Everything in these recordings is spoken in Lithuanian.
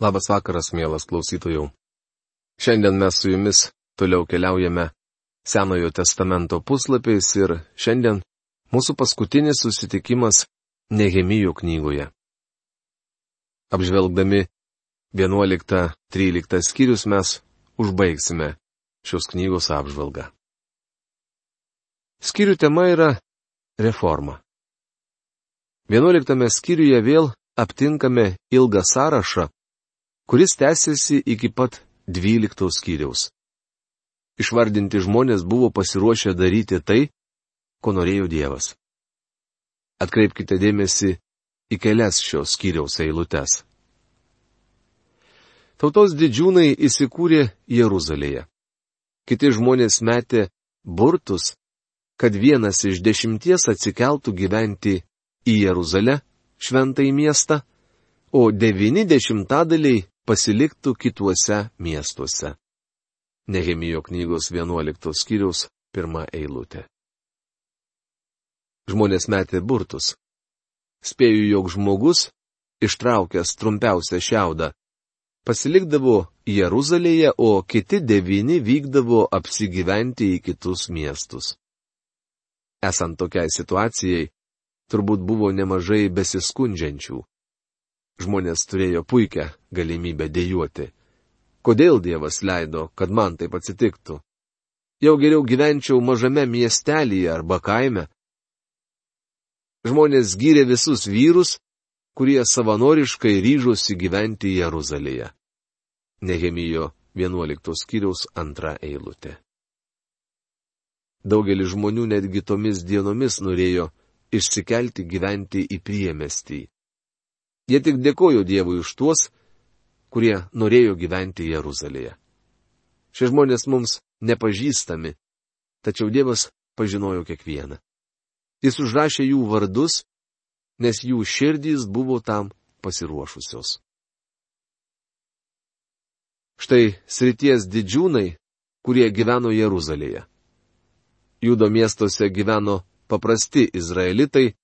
Labas vakaras, mielas klausytojų. Šiandien mes su jumis toliau keliaujame Senojo testamento puslapiais ir šiandien mūsų paskutinis susitikimas Nehemijo knygoje. Apžvelgdami 11-13 skyrius mes užbaigsime šios knygos apžvalgą. Skyrių tema yra reforma. 11 skyriuje vėl aptinkame ilgą sąrašą, kuris tęsiasi iki pat 12 skyriaus. Išvardinti žmonės buvo pasiruošę daryti tai, ko norėjo Dievas. Atkreipkite dėmesį į kelias šios skyriaus eilutes. Tautos didžiūnai įsikūrė Jeruzalėje. Kiti žmonės metė burtus, kad vienas iš dešimties atsikeltų gyventi į Jeruzalę, šventąjį miestą, o devyni dešimtadaliai pasiliktų kituose miestuose. Nehemijo knygos 11 skyriaus pirmą eilutę. Žmonės metė burtus. Spėju, jog žmogus, ištraukęs trumpiausią šiaudą, pasilikdavo Jeruzalėje, o kiti devyni vykdavo apsigyventi į kitus miestus. Esant tokiai situacijai, turbūt buvo nemažai besiskundžiančių žmonės turėjo puikią galimybę dėjuoti. Kodėl Dievas leido, kad man taip atsitiktų? Jau geriau gyvenčiau mažame miestelėje arba kaime. Žmonės gyrė visus vyrus, kurie savanoriškai ryžosi gyventi Jeruzalėje. Nehemijo 11 skyriaus antra eilutė. Daugelis žmonių netgi tomis dienomis norėjo išsikelti gyventi į priemestį. Jie tik dėkojo Dievui už tuos, kurie norėjo gyventi Jeruzalėje. Šie žmonės mums nepažįstami, tačiau Dievas pažinojo kiekvieną. Jis užrašė jų vardus, nes jų širdys buvo tam pasiruošusios. Štai srities didžiūnai, kurie gyveno Jeruzalėje. Judo miestuose gyveno paprasti izraelitai,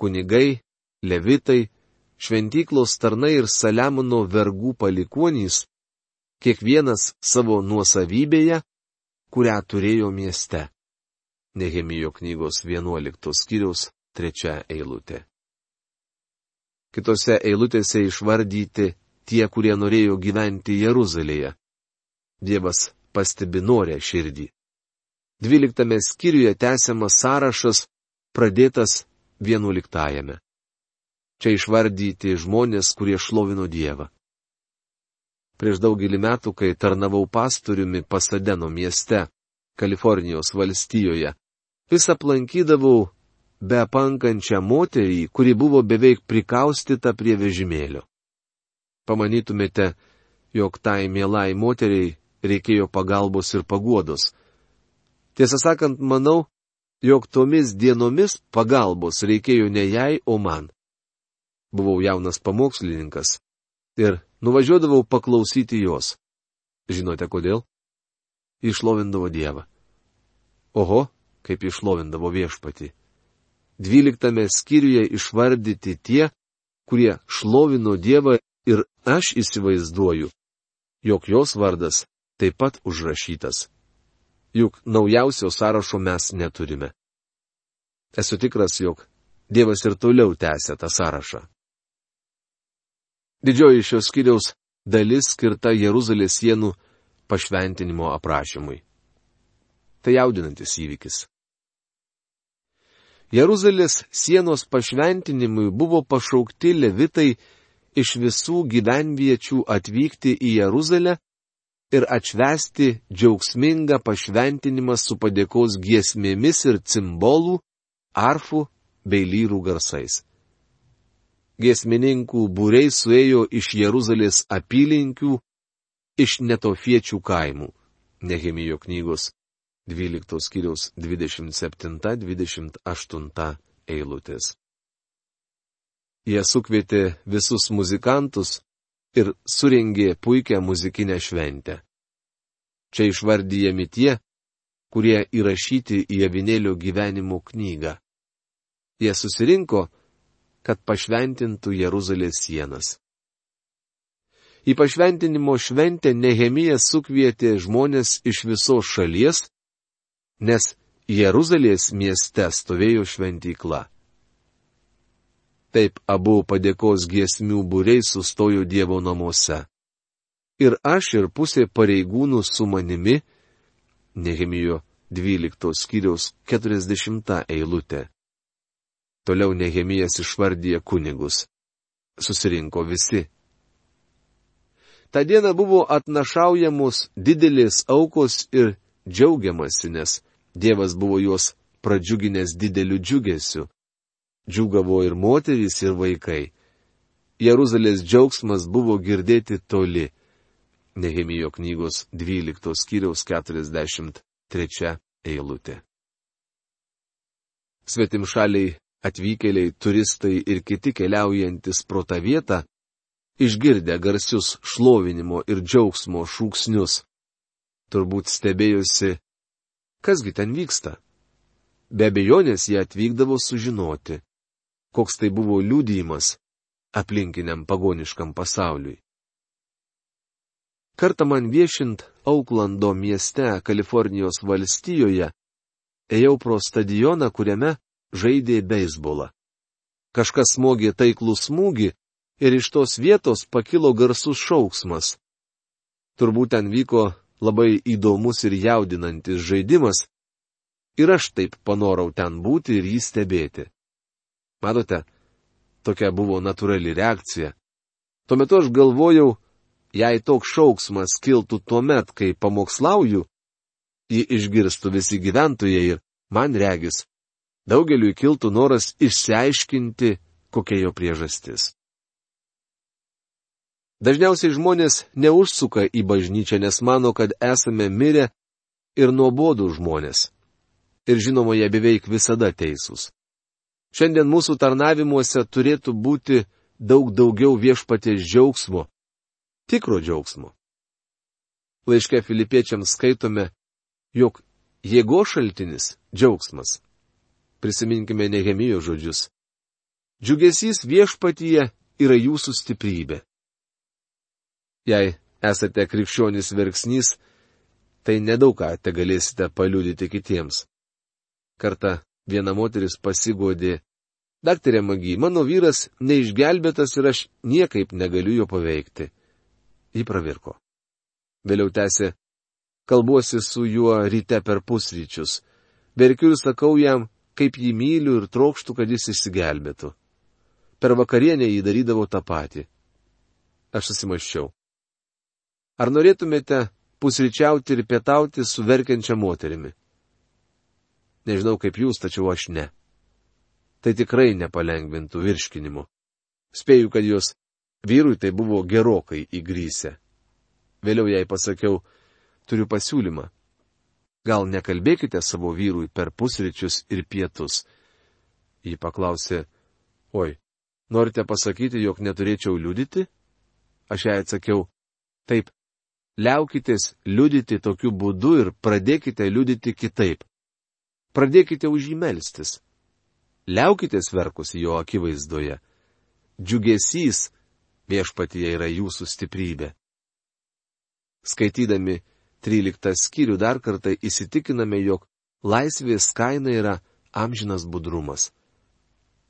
kunigai, levitai, šventyklos tarnai ir Saliamono vergų palikuonys, kiekvienas savo nuosavybėje, kurią turėjo mieste. Nehemijo knygos 11 skyriaus 3 eilutė. Kitose eilutėse išvardyti tie, kurie norėjo gyventi Jeruzalėje. Dievas pastebi norę širdį. Dvyliktame skyriuje tęsiamas sąrašas, pradėtas vienuoliktajame. Čia išvardyti žmonės, kurie šlovino Dievą. Prieš daugelį metų, kai tarnavau pastoriumi Pasadeno mieste, Kalifornijos valstijoje, vis aplankydavau be pankančią moterį, kuri buvo beveik prikaustyta prie vežimėlio. Pamanytumėte, jog tai mielai moteriai reikėjo pagalbos ir paguodos. Tiesą sakant, manau, jog tomis dienomis pagalbos reikėjo ne jai, o man. Buvau jaunas pamokslininkas ir nuvažiuodavau paklausyti jos. Žinote kodėl? Išlovindavo Dievą. Oho, kaip išlovindavo viešpati. Dvyliktame skyriuje išvardyti tie, kurie šlovino Dievą ir aš įsivaizduoju, jog jos vardas taip pat užrašytas. Juk naujausio sąrašo mes neturime. Esu tikras, jog Dievas ir toliau tęsia tą sąrašą. Didžioji šios skiriaus dalis skirta Jeruzalės sienų pašventinimo aprašymui. Tai jaudinantis įvykis. Jeruzalės sienos pašventinimui buvo pašaukti levitai iš visų gyvenviečių atvykti į Jeruzalę ir atšvesti džiaugsmingą pašventinimą su padėkos giesmėmis ir cimbolų, arfų bei lyrų garsais giesmininkų būriai suėjo iš Jeruzalės apylinkių, iš netofiečių kaimų. Nehemijo knygos 12 skyriaus 27-28 eilutės. Jie sukvietė visus muzikantus ir suringė puikią muzikinę šventę. Čia išvardyjami tie, kurie įrašyti į avinėlio gyvenimo knygą. Jie susirinko kad pašventintų Jeruzalės sienas. Į pašventinimo šventę Nehemijas sukvietė žmonės iš visos šalies, nes Jeruzalės mieste stovėjo šventykla. Taip abu padėkos giesmių būriai sustojo Dievo namuose. Ir aš ir pusė pareigūnų su manimi, Nehemijo 12 skyriaus 40 eilutė. Toliau Nehemijas išvardyje kunigus. Susirinko visi Ta diena buvo atnašaujamos didelės aukos ir džiaugiamasi, nes Dievas buvo juos pradžiuginęs dideliu džiugesiu. Džiugavo ir moterys, ir vaikai. Jeruzalės džiaugsmas buvo girdėti toli. Nehemijo knygos 12 skyriaus 43 eilutė. Svetimšaliai, atvykėliai, turistai ir kiti keliaujantis pro tą vietą išgirdę garsius šlovinimo ir džiaugsmo šūksnius. Turbūt stebėjosi, kasgi ten vyksta. Be abejonės jie atvykdavo sužinoti, koks tai buvo liūdėjimas aplinkiniam pagoniškam pasauliui. Kartą man viešint Auklando mieste, Kalifornijos valstijoje, ėjau pro stadioną, kuriame žaidė beisbolą. Kažkas smogė taiklų smūgį ir iš tos vietos pakilo garsus šauksmas. Turbūt ten vyko labai įdomus ir jaudinantis žaidimas, ir aš taip panorau ten būti ir jį stebėti. Matote, tokia buvo natūrali reakcija. Tuo metu aš galvojau, jei toks šauksmas kiltų tuo met, kai pamokslauju, jį išgirstų visi gyventojai ir, man regis, daugeliu kiltų noras išsiaiškinti, kokia jo priežastis. Dažniausiai žmonės neužsuka į bažnyčią, nes mano, kad esame mirę ir nuobodų žmonės. Ir žinoma, jie beveik visada teisūs. Šiandien mūsų tarnavimuose turėtų būti daug daugiau viešpatės džiaugsmo, tikro džiaugsmo. Laiške filipiečiams skaitome, jog jėgo šaltinis - džiaugsmas. Prisiminkime Nehemijo žodžius. Džiugesys viešpatyje yra jūsų stiprybė. Jei esate krikščionis verksnys, tai nedaug ką te galėsite paliudyti kitiems. Karta viena moteris pasigodė, daktarė Magi, mano vyras neišgelbėtas ir aš niekaip negaliu jo paveikti. Ji pravirko. Vėliau tęsė, kalbuosi su juo ryte per pusryčius. Verkiu ir sakau jam, kaip jį myliu ir trokštų, kad jis išsigelbėtų. Per vakarienę jį darydavo tą patį. Aš susimaščiau. Ar norėtumėte pusryčiauti ir pietauti su verkiančia moterimi? Nežinau kaip jūs, tačiau aš ne. Tai tikrai nepalengvintų virškinimu. Spėju, kad jos vyrui tai buvo gerokai įgrysę. Vėliau jai pasakiau, turiu pasiūlymą. Gal nekalbėkite savo vyrui per pusryčius ir pietus. Ji paklausė, oi, norite pasakyti, jog neturėčiau liudyti? Aš jai atsakiau, taip, liaukitės liudyti tokiu būdu ir pradėkite liudyti kitaip. Pradėkite už jį melstis. Liaukitės verkus jo akivaizdoje. Džiugesys viešpatyje yra jūsų stiprybė. Skaitydami 13 skyrių dar kartą įsitikiname, jog laisvės kaina yra amžinas budrumas.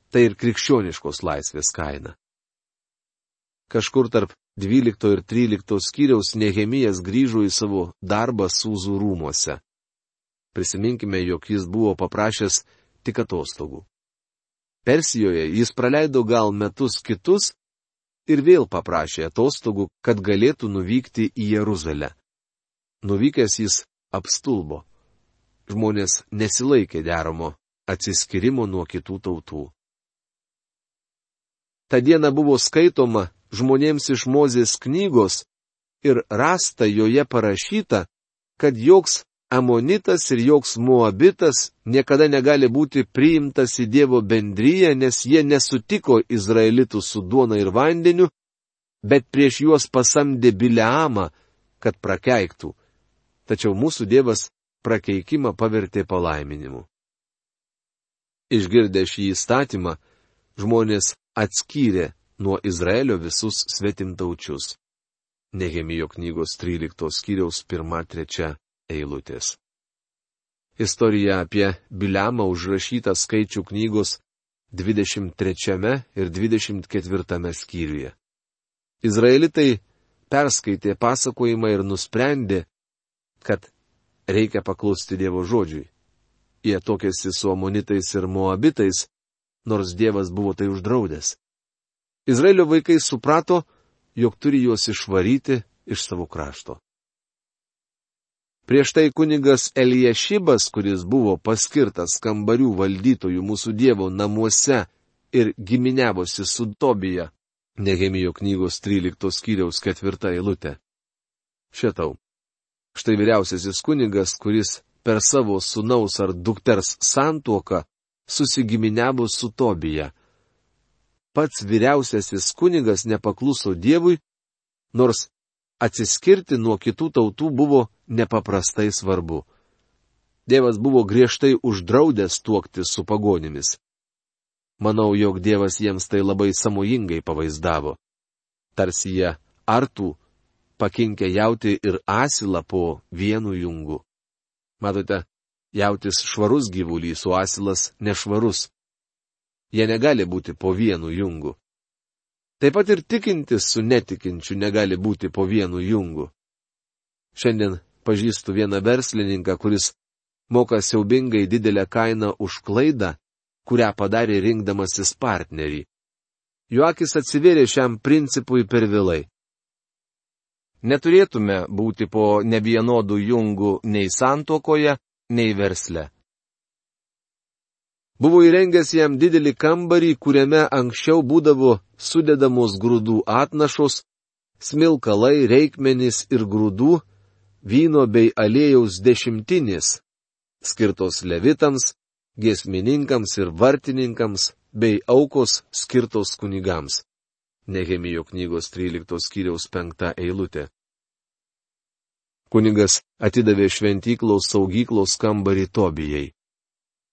Tai ir krikščioniškos laisvės kaina. Kažkur tarp 12 ir 13 skyriaus Nehemijas grįžo į savo darbą Sūzų rūmuose. Prisiminkime, jog jis buvo paprašęs tik atostogų. Persijoje jis praleido gal metus kitus ir vėl paprašė atostogų, kad galėtų nuvykti į Jeruzalę. Nuvykęs jis apstulbo. Žmonės nesilaikė deramo atsiskirimo nuo kitų tautų. Ta diena buvo skaitoma žmonėms iš Mozės knygos ir rasta joje parašyta, kad joks amonitas ir joks muabitas niekada negali būti priimtas į Dievo bendryją, nes jie nesutiko Izraelitų su duona ir vandeniu, bet prieš juos pasamdė Bileamą, kad prakeiktų. Tačiau mūsų Dievas prakeikimą pavertė palaiminimu. Išgirdę šį įstatymą, žmonės atskyrė nuo Izraelio visus svetimtaučius. Nehemijo knygos 13 skyriaus 1-3 eilutės. Istorija apie Biliamą užrašyta skaičių knygos 23 ir 24 skyriuje. Izraelitai perskaitė pasakojimą ir nusprendė, kad reikia paklusti Dievo žodžiui. Jie tokėsi su amonitais ir moabitais, nors Dievas buvo tai uždraudęs. Izraelio vaikai suprato, jog turi juos išvaryti iš savo krašto. Prieš tai kunigas Eliešibas, kuris buvo paskirtas kambarių valdytojų mūsų Dievo namuose ir giminiavosi su Tobija, Nehemijo knygos 13 skyriaus 4 eilutė. Šitau. Štai vyriausiasis kunigas, kuris per savo sunaus ar dukters santuoką susigiminiavo su Tobija. Pats vyriausiasis kunigas nepakluso Dievui, nors atsiskirti nuo kitų tautų buvo nepaprastai svarbu. Dievas buvo griežtai uždraudęs tuokti su pagonimis. Manau, jog Dievas jiems tai labai samojingai pavaizdavo. Tarsi jie artų pakinkę jauti ir asilą po vienu jungu. Matote, jautis švarus gyvulys, o asilas nešvarus. Jie negali būti po vienu jungu. Taip pat ir tikintis su netikinčiu negali būti po vienu jungu. Šiandien pažįstu vieną verslininką, kuris moka siaubingai didelę kainą už klaidą, kurią padarė rinkdamasis partnerį. Jo akis atsivėrė šiam principui per vėlai. Neturėtume būti po nevienodų jungų nei santokoje, nei versle. Buvo įrengęs jam didelį kambarį, kuriame anksčiau būdavo sudedamos grūdų atnašos, smilkalai, reikmenys ir grūdų, vyno bei aliejaus dešimtinės, skirtos levitams, giesmininkams ir vartininkams, bei aukos skirtos kunigams. Nehemijo knygos 13 skyriaus 5 eilutė. Kunigas atidavė šventyklos saugyklos kambarį Tobijai.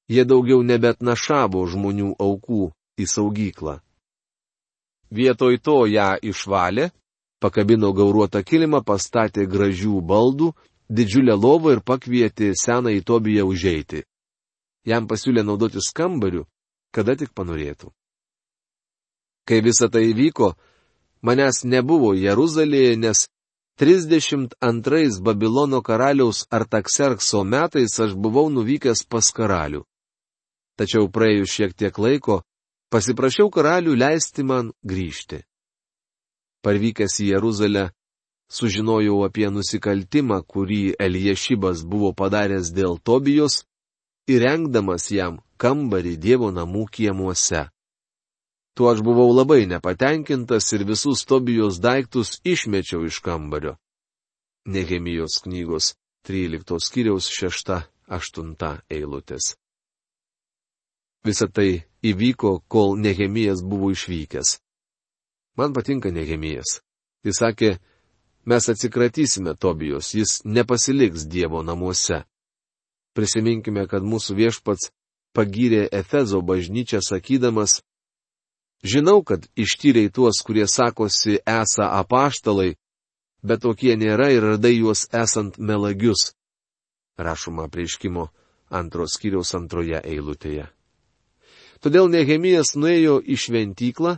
Jie daugiau nebet našavo žmonių aukų į saugyklą. Vietoj to ją išvalė, pakabino gauruotą kilimą, pastatė gražių baldų, didžiulę lovą ir pakvietė seną į Tobiją užeiti. Jam pasiūlė naudotis kambariu, kada tik panorėtų. Kai visa tai įvyko, manęs nebuvo Jeruzalėje, nes 32 Babilono karaliaus Artakserkso metais aš buvau nuvykęs pas karalių. Tačiau praėjus šiek tiek laiko, pasiprašiau karalių leisti man grįžti. Parvykęs į Jeruzalę, sužinojau apie nusikaltimą, kurį Eliešibas buvo padaręs dėl Tobijos, įrengdamas jam kambarį Dievo namų kiemuose. Tuo aš buvau labai nepatenkintas ir visus Tobijos daiktus išmečiau iš kambario. Nehemijos knygos 13 skyriaus 6-8 eilutės. Visą tai įvyko, kol Nehemijas buvo išvykęs. Man patinka Nehemijas. Jis sakė, mes atsikratysime Tobijos, jis nepasiliks Dievo namuose. Prisiminkime, kad mūsų viešpats pagyrė Efezo bažnyčią sakydamas, Žinau, kad ištyriai tuos, kurie sakosi esą apaštalai, bet tokie nėra ir radai juos esant melagius. Rašoma prieškimo antros kiriaus antroje eilutėje. Todėl Nehemijas nuėjo į šventyklą,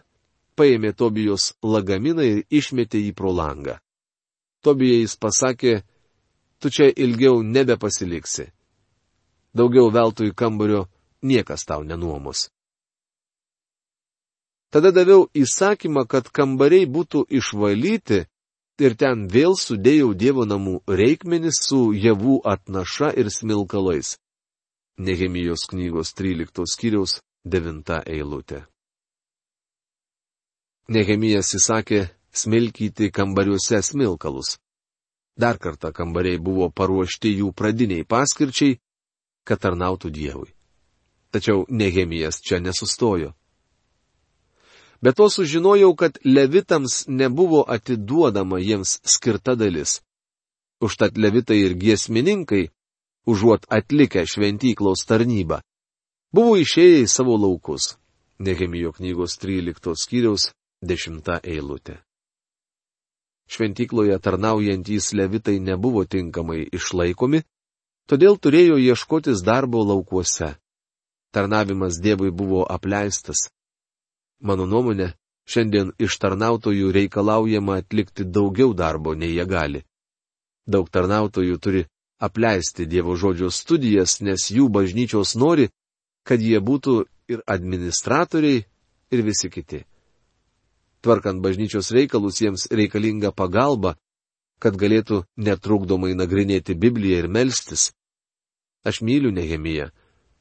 paėmė Tobijos lagaminą ir išmetė jį pro langą. Tobijai jis pasakė, tu čia ilgiau nebepasiliksi. Daugiau veltui kambario niekas tau nenuomos. Tada daviau įsakymą, kad kambariai būtų išvalyti ir ten vėl sudėjau Dievo namų reikmenis su javų atnaša ir smilkalais. Nehemijos knygos 13 skyriaus 9 eilutė. Nehemijas įsakė smilkyti kambariuose smilkalus. Dar kartą kambariai buvo paruošti jų pradiniai paskirčiai, kad tarnautų Dievui. Tačiau Nehemijas čia nesustojo. Bet to sužinojau, kad levitams nebuvo atiduodama jiems skirta dalis. Užtat levitai ir giesmininkai, užuot atlikę šventyklos tarnybą, buvo išėję į savo laukus. Nehemijo knygos 13 skyriaus 10 eilutė. šventykloje tarnaujantys levitai nebuvo tinkamai išlaikomi, todėl turėjo ieškotis darbo laukuose. Tarnavimas Dievui buvo apleistas. Mano nuomonė, šiandien iš tarnautojų reikalaujama atlikti daugiau darbo, nei jie gali. Daug tarnautojų turi apleisti Dievo žodžio studijas, nes jų bažnyčios nori, kad jie būtų ir administratoriai, ir visi kiti. Tvarkant bažnyčios reikalus jiems reikalinga pagalba, kad galėtų netrukdomai nagrinėti Bibliją ir melstis. Aš myliu Nehemiją.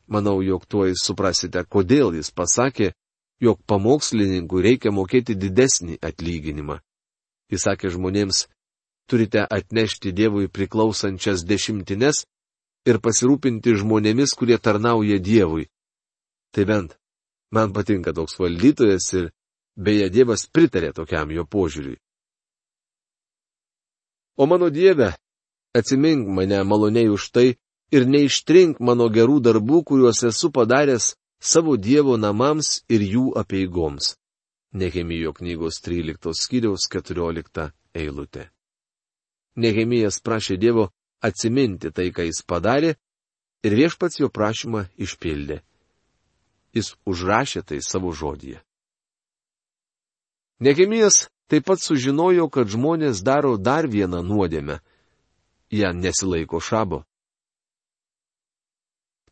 Manau, jog tuoj suprasite, kodėl jis pasakė, jog pamokslininkui reikia mokėti didesnį atlyginimą. Jis sakė žmonėms, turite atnešti Dievui priklausančias dešimtines ir pasirūpinti žmonėmis, kurie tarnauja Dievui. Tai bent, man patinka toks valdytojas ir beje Dievas pritarė tokiam jo požiūriui. O mano Dieve, atsimink mane maloniai už tai ir neištrink mano gerų darbų, kuriuos esu padaręs savo Dievo namams ir jų apieigoms. Nehemijo knygos 13 skyriaus 14 eilutė. Nehemijas prašė Dievo atsiminti tai, ką jis padarė, ir viešpats jo prašymą išpildė. Jis užrašė tai savo žodyje. Nehemijas taip pat sužinojo, kad žmonės daro dar vieną nuodėmę. Jie nesilaiko šabo.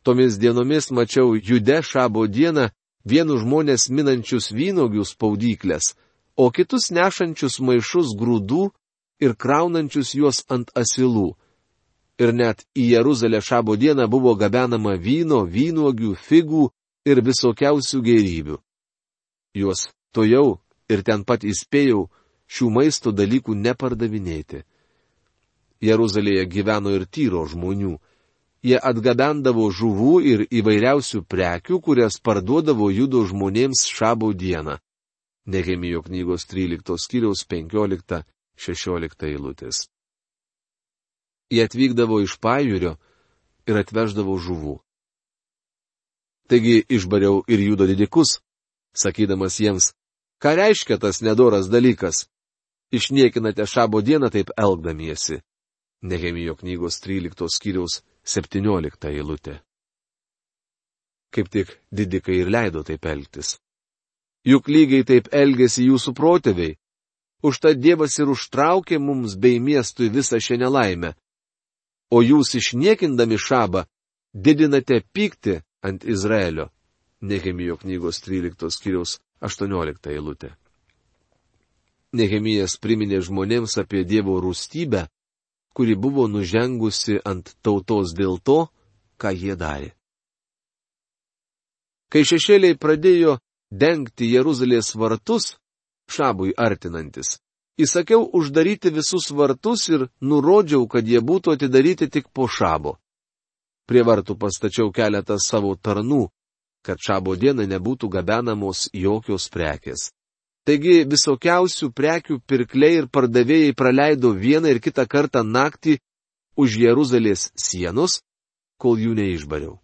Tomis dienomis mačiau jude šabo dieną vienus žmonės minančius vynogių spaudyklės, o kitus nešančius maišus grūdų ir kraunančius juos ant asilų. Ir net į Jeruzalę šabo dieną buvo gabenama vyno, vynuogių, figų ir visokiausių gėrybių. Juos to jau ir ten pat įspėjau šių maisto dalykų nepardavinėti. Jeruzalėje gyveno ir tyro žmonių. Jie atgabendavo žuvų ir įvairiausių prekių, kurias parduodavo judo žmonėms šabo dieną. Nehemijo knygos 13 skyriaus 15-16 eilutės. Jie atvykdavo iš pajūrio ir atveždavo žuvų. Taigi išbariau ir judo didikus, sakydamas jiems, ką reiškia tas nedoras dalykas. Išniekinate šabo dieną taip elgdamiesi. Nehemijo knygos 13 skyriaus 17 eilutė. Kaip tik didikai ir leido taip elgtis. Juk lygiai taip elgėsi jūsų protėviai. Užtat Dievas ir užtraukė mums bei miestui visą šią nelaimę. O jūs išniekindami šabą didinate pyktį ant Izraelio. Nehemijo knygos 13 skyriaus 18 eilutė. Nehemijas priminė žmonėms apie Dievo rūstybę, kuri buvo nužengusi ant tautos dėl to, ką jie darė. Kai šešėliai pradėjo dengti Jeruzalės vartus, šabui artinantis, įsakiau uždaryti visus vartus ir nurodžiau, kad jie būtų atidaryti tik po šabo. Prie vartų pastačiau keletą savo tarnų, kad šabo dieną nebūtų gabenamos jokios prekės. Taigi visokiausių prekių pirkliai ir pardavėjai praleido vieną ir kitą kartą naktį už Jeruzalės sienos, kol jų neišbariau.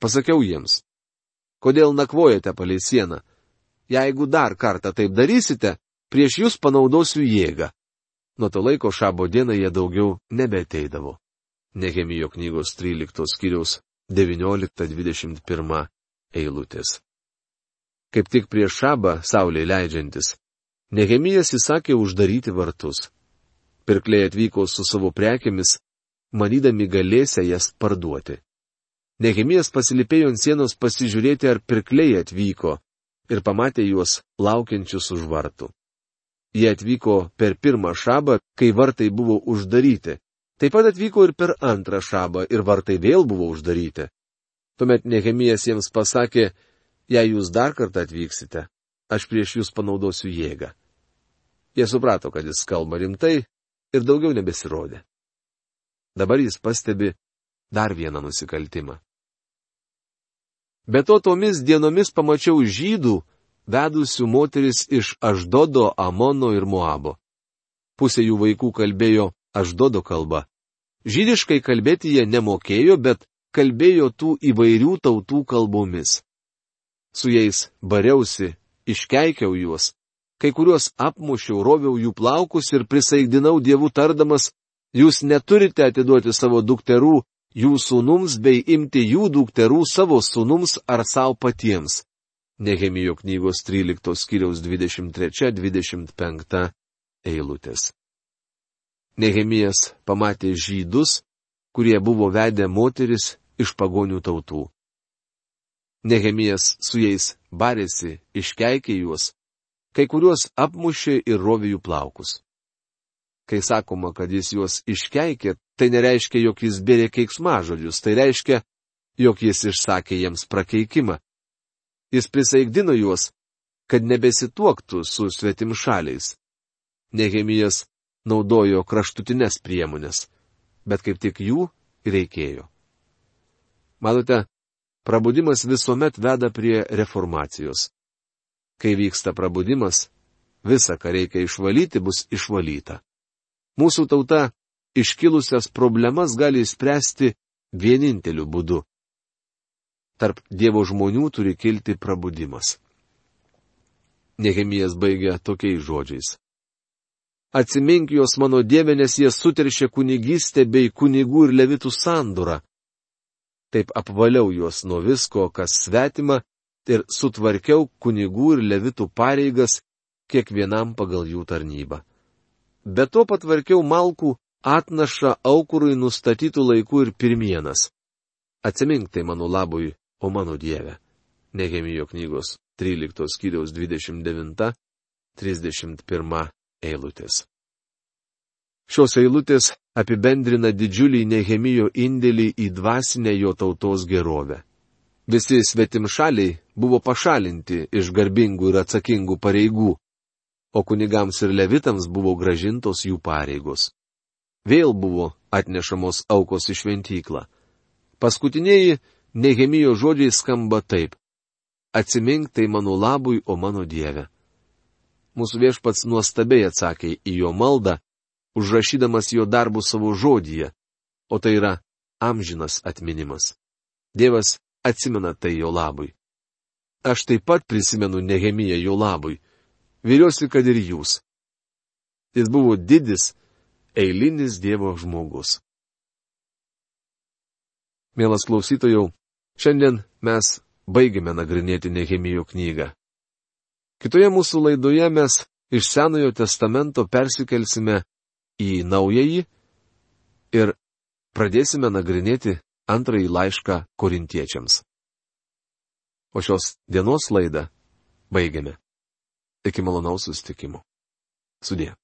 Pasakiau jiems, kodėl nakvojate palei sieną? Jeigu dar kartą taip darysite, prieš jūs panaudosiu jėgą. Nuo to laiko šabo dieną jie daugiau nebeteidavo. Nehemijo knygos 13 skyriaus 19-21 eilutės. Kaip tik prieš šabą, saulė leidžiantis, Nehemijas įsakė uždaryti vartus. Pirkliai atvyko su savo prekiamis, manydami galėsę jas parduoti. Nehemijas pasilipėjo ant sienos pasižiūrėti, ar pirkliai atvyko, ir pamatė juos laukiančius už vartų. Jie atvyko per pirmą šabą, kai vartai buvo uždaryti, Taip pat atvyko ir per antrą šabą ir vartai vėl buvo uždaryti. Tuomet Nehemijas jiems pasakė, jei jūs dar kartą atvyksite, aš prieš jūs panaudosiu jėgą. Jie suprato, kad jis kalba rimtai ir daugiau nebesirodė. Dabar jis pastebi dar vieną nusikaltimą. Be to tomis dienomis pamačiau žydų, vedusių moteris iš Aždodo, Amono ir Moabo. Pusė jų vaikų kalbėjo Aždodo kalba. Žydiškai kalbėti jie nemokėjo, bet kalbėjo tų įvairių tautų kalbomis. Su jais bariausi, iškeikiau juos, kai kuriuos apmušiau, roviau jų plaukus ir prisaigdinau dievų tardamas, jūs neturite atiduoti savo dukterų jų sūnums bei imti jų dukterų savo sūnums ar savo patiems. Nehemijo knygos 13 skyriaus 23-25 eilutės. Nehemijas pamatė žydus, kurie buvo vedę moteris iš pagonių tautų. Nehemijas su jais barėsi, iškeikė juos, kai kuriuos apmušė ir rovė jų plaukus. Kai sakoma, kad jis juos iškeikė, tai nereiškia, jog jis bėrė keiksmažodžius, tai reiškia, jog jis išsakė jiems prakeikimą. Jis prisaigdino juos, kad nebesituoktų su svetim šaliais. Nehemijas naudojo kraštutinės priemonės, bet kaip tik jų reikėjo. Matote, prabudimas visuomet veda prie reformacijos. Kai vyksta prabudimas, visa, ką reikia išvalyti, bus išvalyta. Mūsų tauta iškilusias problemas gali spręsti vieninteliu būdu. Tarp Dievo žmonių turi kilti prabudimas. Nehemijas baigia tokiais žodžiais. Atsimink juos mano nes jie suteršė kunigystę bei kunigų ir levitų sandūrą. Taip apvaliau juos nuo visko, kas svetima, ir sutvarkiau kunigų ir levitų pareigas kiekvienam pagal jų tarnybą. Be to patvarkiau malkų atnašą aukurui nustatytų laikų ir pirmienas. Atsimink tai mano labui, o mano Dieve. Nehemijo knygos 13 skyriaus 29-31 eilutės. Šios eilutės apibendrina didžiulį Nehemijo indėlį į dvasinę jo tautos gerovę. Visi svetimšaliai buvo pašalinti iš garbingų ir atsakingų pareigų, o kunigams ir levitams buvo gražintos jų pareigos. Vėl buvo atnešamos aukos į šventyklą. Paskutiniai Nehemijo žodžiai skamba taip. Atsimink tai mano labui, o mano Dieve. Mūsų viešpats nuostabiai atsakė į jo maldą, užrašydamas jo darbų savo žodyje, o tai yra amžinas atminimas. Dievas atsimena tai jo labui. Aš taip pat prisimenu Nehemiją jo labui. Viliuosi, kad ir jūs. Jis buvo didis, eilinis Dievo žmogus. Mielas klausytojau, šiandien mes baigėme nagrinėti Nehemijo knygą. Kitoje mūsų laidoje mes iš Senojo testamento persikelsime į naująjį ir pradėsime nagrinėti antrąjį laišką korintiečiams. O šios dienos laidą baigiame. Iki malonaus sustikimo. Sudė.